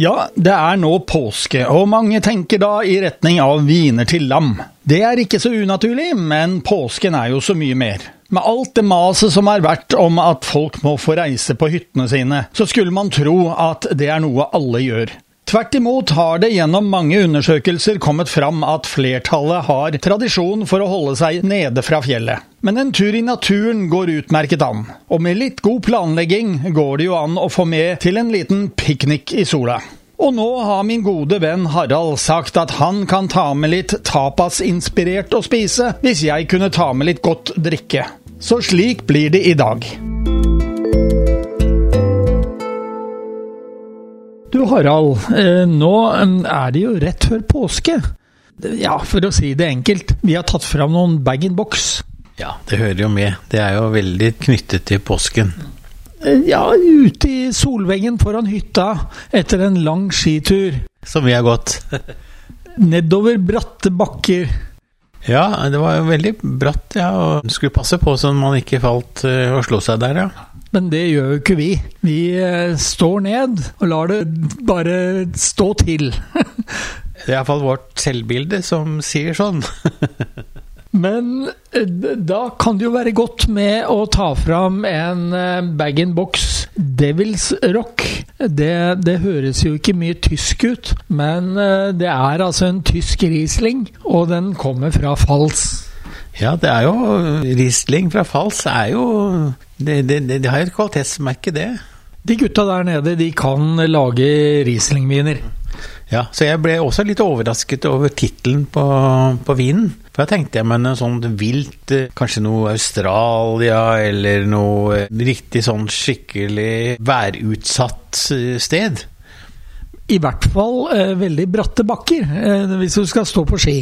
Ja, det er nå påske, og mange tenker da i retning av viner til lam. Det er ikke så unaturlig, men påsken er jo så mye mer. Med alt det maset som har vært om at folk må få reise på hyttene sine, så skulle man tro at det er noe alle gjør. Tvert imot har det gjennom mange undersøkelser kommet fram at flertallet har tradisjon for å holde seg nede fra fjellet. Men en tur i naturen går utmerket an, og med litt god planlegging går det jo an å få med til en liten piknik i sola. Og nå har min gode venn Harald sagt at han kan ta med litt tapasinspirert å spise, hvis jeg kunne ta med litt godt drikke. Så slik blir det i dag. Du Harald, eh, nå er det jo rett før påske. Ja, for å si det enkelt, vi har tatt fram noen bag-in-box. Ja, det hører jo med. Det er jo veldig knyttet til påsken. Eh, ja, ute i solveggen foran hytta etter en lang skitur. Som vi har gått. Nedover bratte bakker. Ja, det var jo veldig bratt, ja. Og skulle passe på sånn man ikke falt eh, og slo seg der, ja. Men det gjør jo ikke vi. Vi eh, står ned og lar det bare stå til. det er iallfall vårt selvbilde som sier sånn. Men eh, da kan det jo være godt med å ta fram en eh, bag-in-box Devils Rock. Det, det, høres jo ikke mye tysk ut, men det er altså en tysk Riesling, og den kommer fra Fals. Ja, det er jo Riesling fra Fals er jo det, det, det, det har et kvalitetsmerke, det. De gutta der nede, de kan lage Riesling-viner. Ja, så jeg ble også litt overrasket over tittelen på, på, vinen. For da tenkte jeg meg noe sånn vilt, eh, kanskje noe Australia, eller noe riktig sånn skikkelig værutsatt eh, sted. I hvert fall eh, veldig bratte bakker, eh, hvis du skal stå på ski.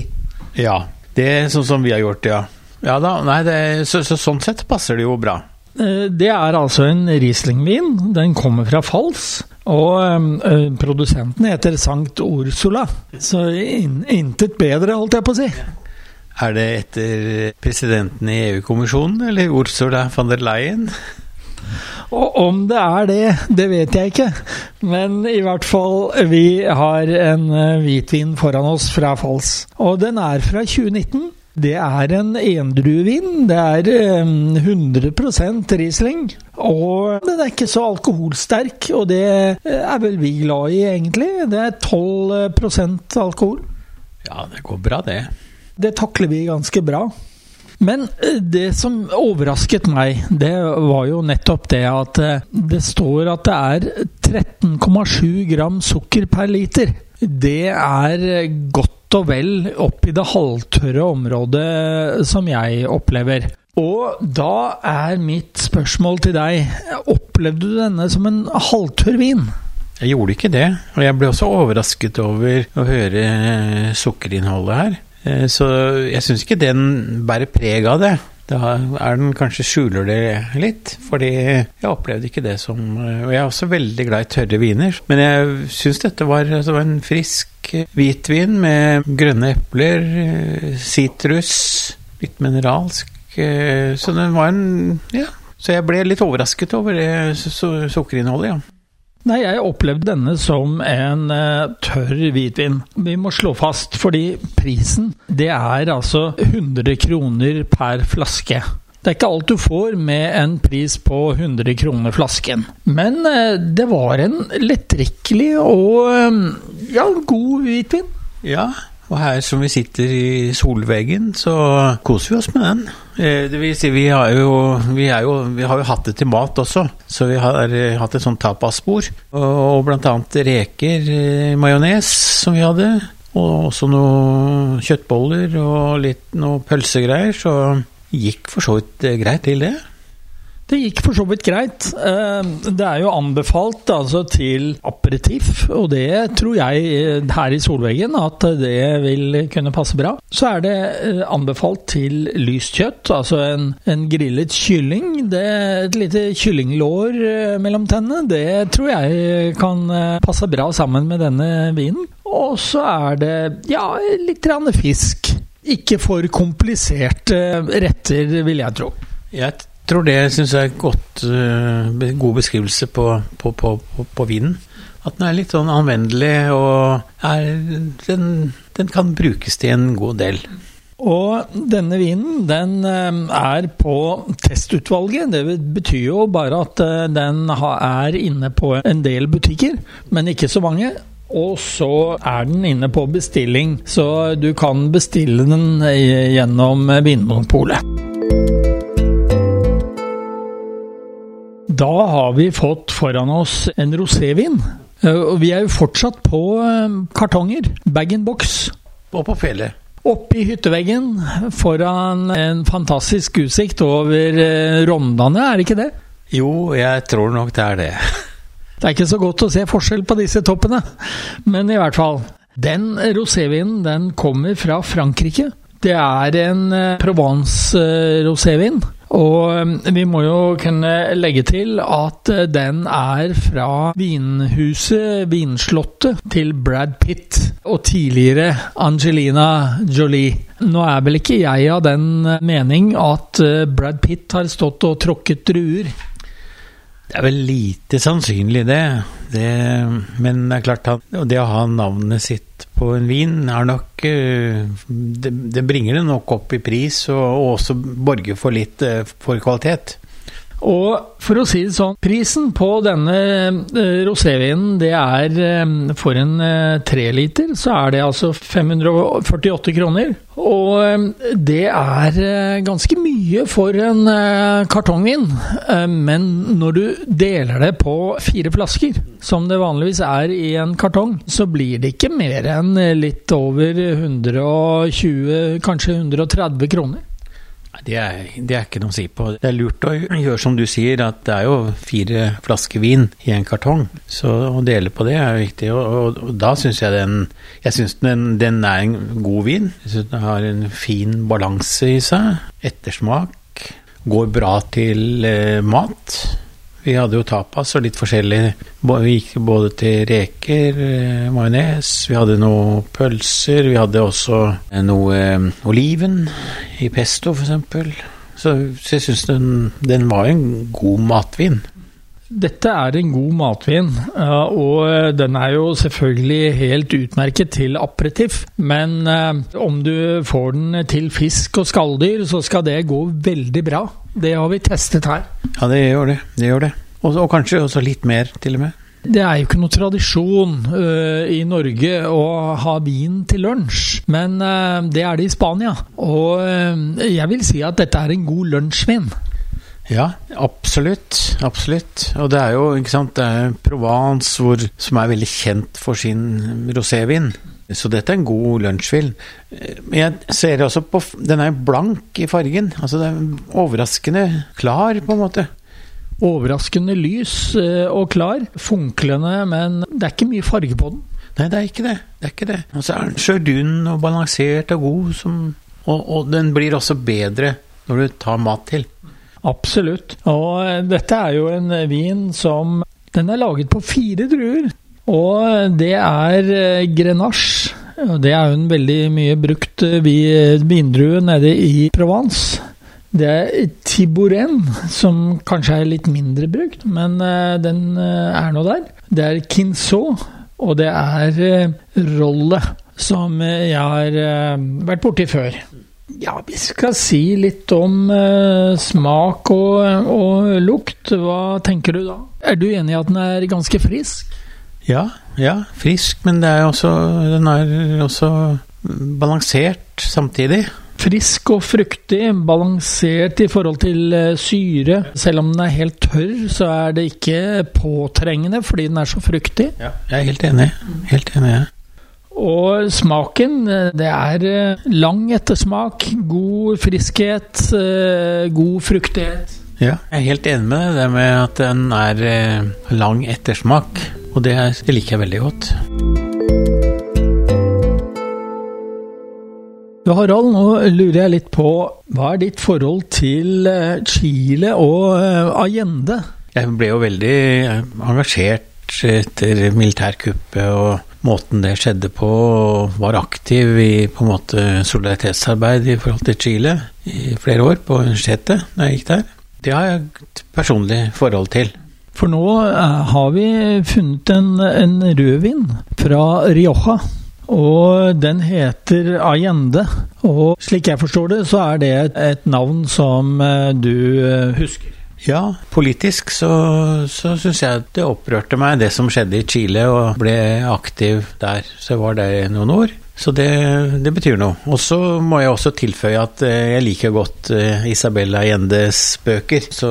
Ja, det er sånn som vi har gjort, ja. Ja da, nei, det, så, så, sånn sett passer det jo bra. Eh, det er altså en Riesling-vin. Den kommer fra Fals. Og øh, produsenten heter Sankt Ursula. Så in, intet bedre, holdt jeg på å si. Er det etter presidenten i EU-kommisjonen, eller Ursula von der Leyen? Og om det er det, det vet jeg ikke. Men i hvert fall, vi har en hvitvin foran oss fra Fals. Og den er fra 2019. Det er en endruevin. Det er 100% ehm, Riesling. Og den er ikke så alkoholsterk, og det eh, er vel vi glad i, egentlig. Det er 12% alkohol. Ja, det går bra, det. Det takler vi ganske bra. Men eh, det som overrasket meg, det var jo nettopp det at eh, det står at det er 13,7 gram sukker per liter. Det er godt godt og vel opp i det halvtørre området som jeg opplever. Og da er mitt spørsmål til deg, opplevde du denne som en halvtørr vin? Jeg gjorde ikke det, og jeg ble også overrasket over å høre sukkerinnholdet her. Eh, så jeg syns ikke den bærer preg av det. Da er den kanskje skjuler det litt, fordi jeg opplevde ikke det som Og jeg er også veldig glad i tørre viner, men jeg syns dette var, altså, var, en frisk hvitvin med grønne epler, sitrus, litt mineralsk. Så den var en Ja. Så jeg ble litt overrasket over det sukkerinnholdet, ja. Nei, jeg opplevde denne som en uh, tørr hvitvin. Vi må slå fast, fordi prisen det er altså 100 kroner per flaske. Det er ikke alt du får med en pris på 100 kroner flasken. Men uh, det var en lettdrikkelig og um, ja, god hvitvin. Ja, og her som vi sitter i solveggen, så koser vi oss med den. Eh, det vil si, vi har jo, vi, jo, vi har jo hatt det til mat også, så vi har eh, hatt et sånt tapasbord. Og blant annet reker, eh, majones som vi hadde, og også noen kjøttboller og litt noe pølsegreier, så gikk for så vidt greit til det. Det gikk for så vidt greit. Eh, det er jo anbefalt altså, til aperitiff, og det tror jeg eh, her i solveggen at det vil kunne passe bra. Så er det eh, anbefalt til lyst kjøtt, altså en, en grillet kylling. Det, et lite kyllinglår mellom tennene, det tror jeg kan passe bra sammen med denne vinen. Og så er det ja, litt fisk. Ikke for kompliserte retter, vil jeg tro. Jeg tror det syns jeg er godt, uh, god beskrivelse på, på, på, på, vinen. At den er litt sånn anvendelig, og er, den, den, kan brukes til en god del. Og denne vinen den eh, er på testutvalget. Det betyr jo bare at eh, den er inne på en del butikker, men ikke så mange. Og så er den inne på bestilling, så du kan bestille den gjennom Vinmonopolet. Da har vi fått foran oss en rosévin. Eh, og vi er jo fortsatt på eh, kartonger. Bag-in-box. Og på fjellet. Oppe i hytteveggen foran en fantastisk utsikt over eh, Rondane, er det ikke det? Jo, jeg tror nok det er det. Det er ikke så godt å se forskjell på disse toppene, men i hvert fall. Den rosévinen den kommer fra Frankrike. Det er en Provence-rosévin. Og um, vi må jo kunne legge til at uh, den er fra vinhuset, vinslottet, til Brad Pitt og tidligere Angelina Jolie. Nå er vel ikke jeg av den uh, mening at uh, Brad Pitt har stått og tråkket druer. Det er vel lite sannsynlig, det. det men det er klart at det å ha navnet sitt på en vin er nok Det, det bringer det nok opp i pris, og, og også borger for litt for kvalitet. Og for å si det sånn, prisen på denne eh, rosévinen, det er eh, for en eh, treliter, så er det altså 548 kroner. Og det er ganske mye for en kartongvin. Men når du deler det på fire flasker, som det vanligvis er i en kartong, så blir det ikke mer enn litt over 120, kanskje 130 kroner. Det er, det er, ikke noe å si på. Det er lurt å gjøre som du sier, at det er jo fire flasker vin i en kartong. Så å dele på det er viktig. Og, og, og da syns jeg den Jeg synes den, den, er en god vin. Jeg syns den har en fin balanse i seg. Ettersmak. Går bra til eh, mat. Vi hadde jo tapas og litt forskjellig. Vi gikk både til reker, eh, majones, vi hadde noe pølser, vi hadde også noe eh, oliven i pesto, f.eks. Så, så jeg syns den, den var en god matvin. Dette er en god matvin, og den er jo selvfølgelig helt utmerket til aperitiff. Men eh, om du får den til fisk og skalldyr, så skal det gå veldig bra. Det har vi testet her. Ja, det gjør det. Det gjør det. Og, og kanskje også litt mer, til og med. Det er jo ikke noe tradisjon uh, i Norge å ha vin til lunsj, men uh, det er det i Spania. Og uh, jeg vil si at dette er en god lunsjvin. Ja, absolutt. Absolutt. Og det er jo ikke sant, det er Provence hvor, som er veldig kjent for sin rosévin. Så dette er en god lunsjvin. Men jeg ser også på Den er blank i fargen. Altså det er overraskende klar, på en måte. Overraskende lys eh, og klar. Funklende, men det er ikke mye farge på den. Nei, det er ikke det. det er ikke det. Og så er den sjødunn og balansert og god, som, og, og den blir også bedre når du tar mat til. Absolutt. Og eh, dette er jo en vin som Den er laget på fire druer. Og det er Grenache, Grenache. Det er jo en veldig mye brukt eh, vindrue nede i Provence. Det er Tiboren, som kanskje er litt mindre brukt, men eh, den er nå der. Det er Kinsaut, og det er Rolle, som jeg har vært borti før. Ja, vi skal si litt om smak og, og lukt. Hva tenker du da? Er du enig i at den er ganske frisk? Ja, ja, frisk, men er også, den er også balansert samtidig. Frisk og fruktig, balansert i forhold til eh, syre. Selv om den er helt tørr, så er det ikke påtrengende fordi den er så fruktig. Ja, jeg er helt enig. Helt enig. Ja. Og smaken, eh, det er eh, lang ettersmak, god friskhet, god fruktighet. Ja, jeg er helt enig med deg. Det med at den er eh, lang ettersmak. Og det, det liker jeg veldig godt. Du Harald, nå lurer jeg litt på hva er ditt forhold til eh, Chile og eh, Allende? Jeg ble jo veldig eh, engasjert etter militærkuppet og måten det skjedde på, var aktiv i på en måte solidaritetsarbeid i forhold til Chile i flere år på universitetet da jeg gikk der. Det har jeg et personlig forhold til. For nå eh, har vi funnet en, en rødvin fra Rioja. Og den heter Allende. Og slik jeg forstår det, så er det et, et navn som eh, du eh, husker. Ja, politisk så, så syns jeg det opprørte meg, det som skjedde i Chile, og ble aktiv der. Så jeg var der i noen år. Så det, det betyr noe. Og så må jeg også tilføye at eh, jeg liker godt eh, Isabel Allendes bøker. Så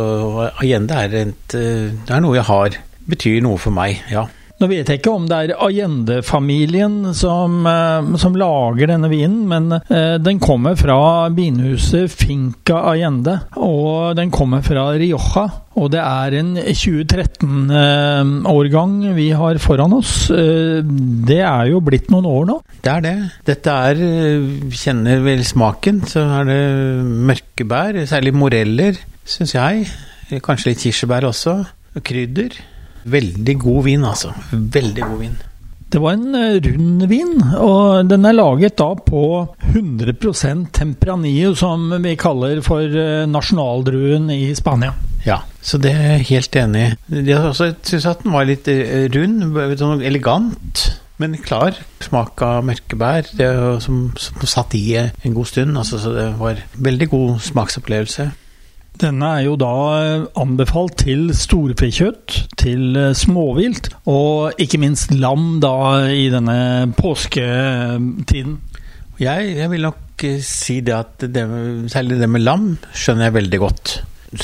Allende er, et, eh, det er noe jeg har. Betyr noe for meg, ja. Nå vet jeg ikke om det er Allende-familien som, eh, som, lager denne vinen, men eh, den kommer fra vinhuset Finca Allende. Og den kommer fra Rioja. Og det er en 2013-årgang eh, vi har foran oss. Det er jo blitt noen år nå. Det er det. Dette er Kjenner vel smaken, så er det mørke bær. Særlig moreller, syns jeg. Kanskje litt kirsebær også. Krydder. Veldig god vin, altså. Veldig god vin. Det var en eh, rund vin, og den er laget da på 100% Tempranillo, som vi kaller for eh, nasjonaldruen i Spania. Ja, så det er jeg helt enig i. Jeg syns at den var litt eh, rund, sånn elegant. Men klar smak av mørkebær, det som, som satt i en god stund. Altså, så det var veldig god smaksopplevelse. Denne er jo da eh, anbefalt til storfekjøtt, til eh, småvilt, og ikke minst lam da i denne påsketiden. Jeg, jeg vil nok eh, si det at det, særlig det med lam skjønner jeg veldig godt.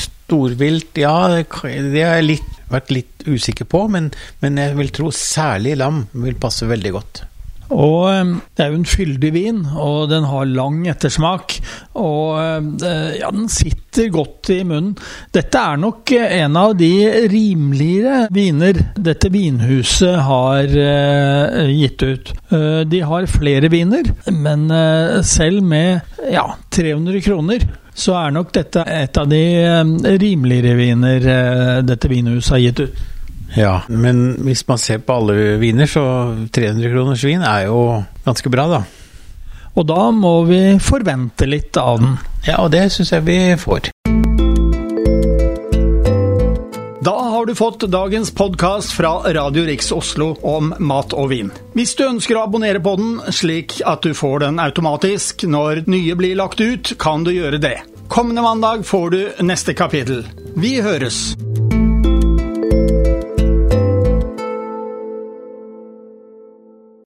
Storvilt, ja, det har jeg vært litt usikker på, men, men jeg vil tro særlig lam vil passe veldig godt. Og ehm, det er jo en fyldig vin, og den har lang ettersmak. Og ehm, ja, den sitter godt i munnen. Dette er nok en av de rimeligere viner dette vinhuset har gitt ut. De har flere viner, men selv med ja, 300 kroner så er nok dette et av de rimeligere viner dette vinhuset har gitt ut. Ja, men hvis man ser på alle viner, så 300 kroners vin er jo ganske bra, da. Og da må vi forvente litt av den. Ja, og det syns jeg vi får. Da har du fått dagens podkast fra Radio Riks Oslo om mat og vin. Hvis du ønsker å abonnere på den, slik at du får den automatisk når nye blir lagt ut, kan du gjøre det. Kommende mandag får du neste kapittel. Vi høres!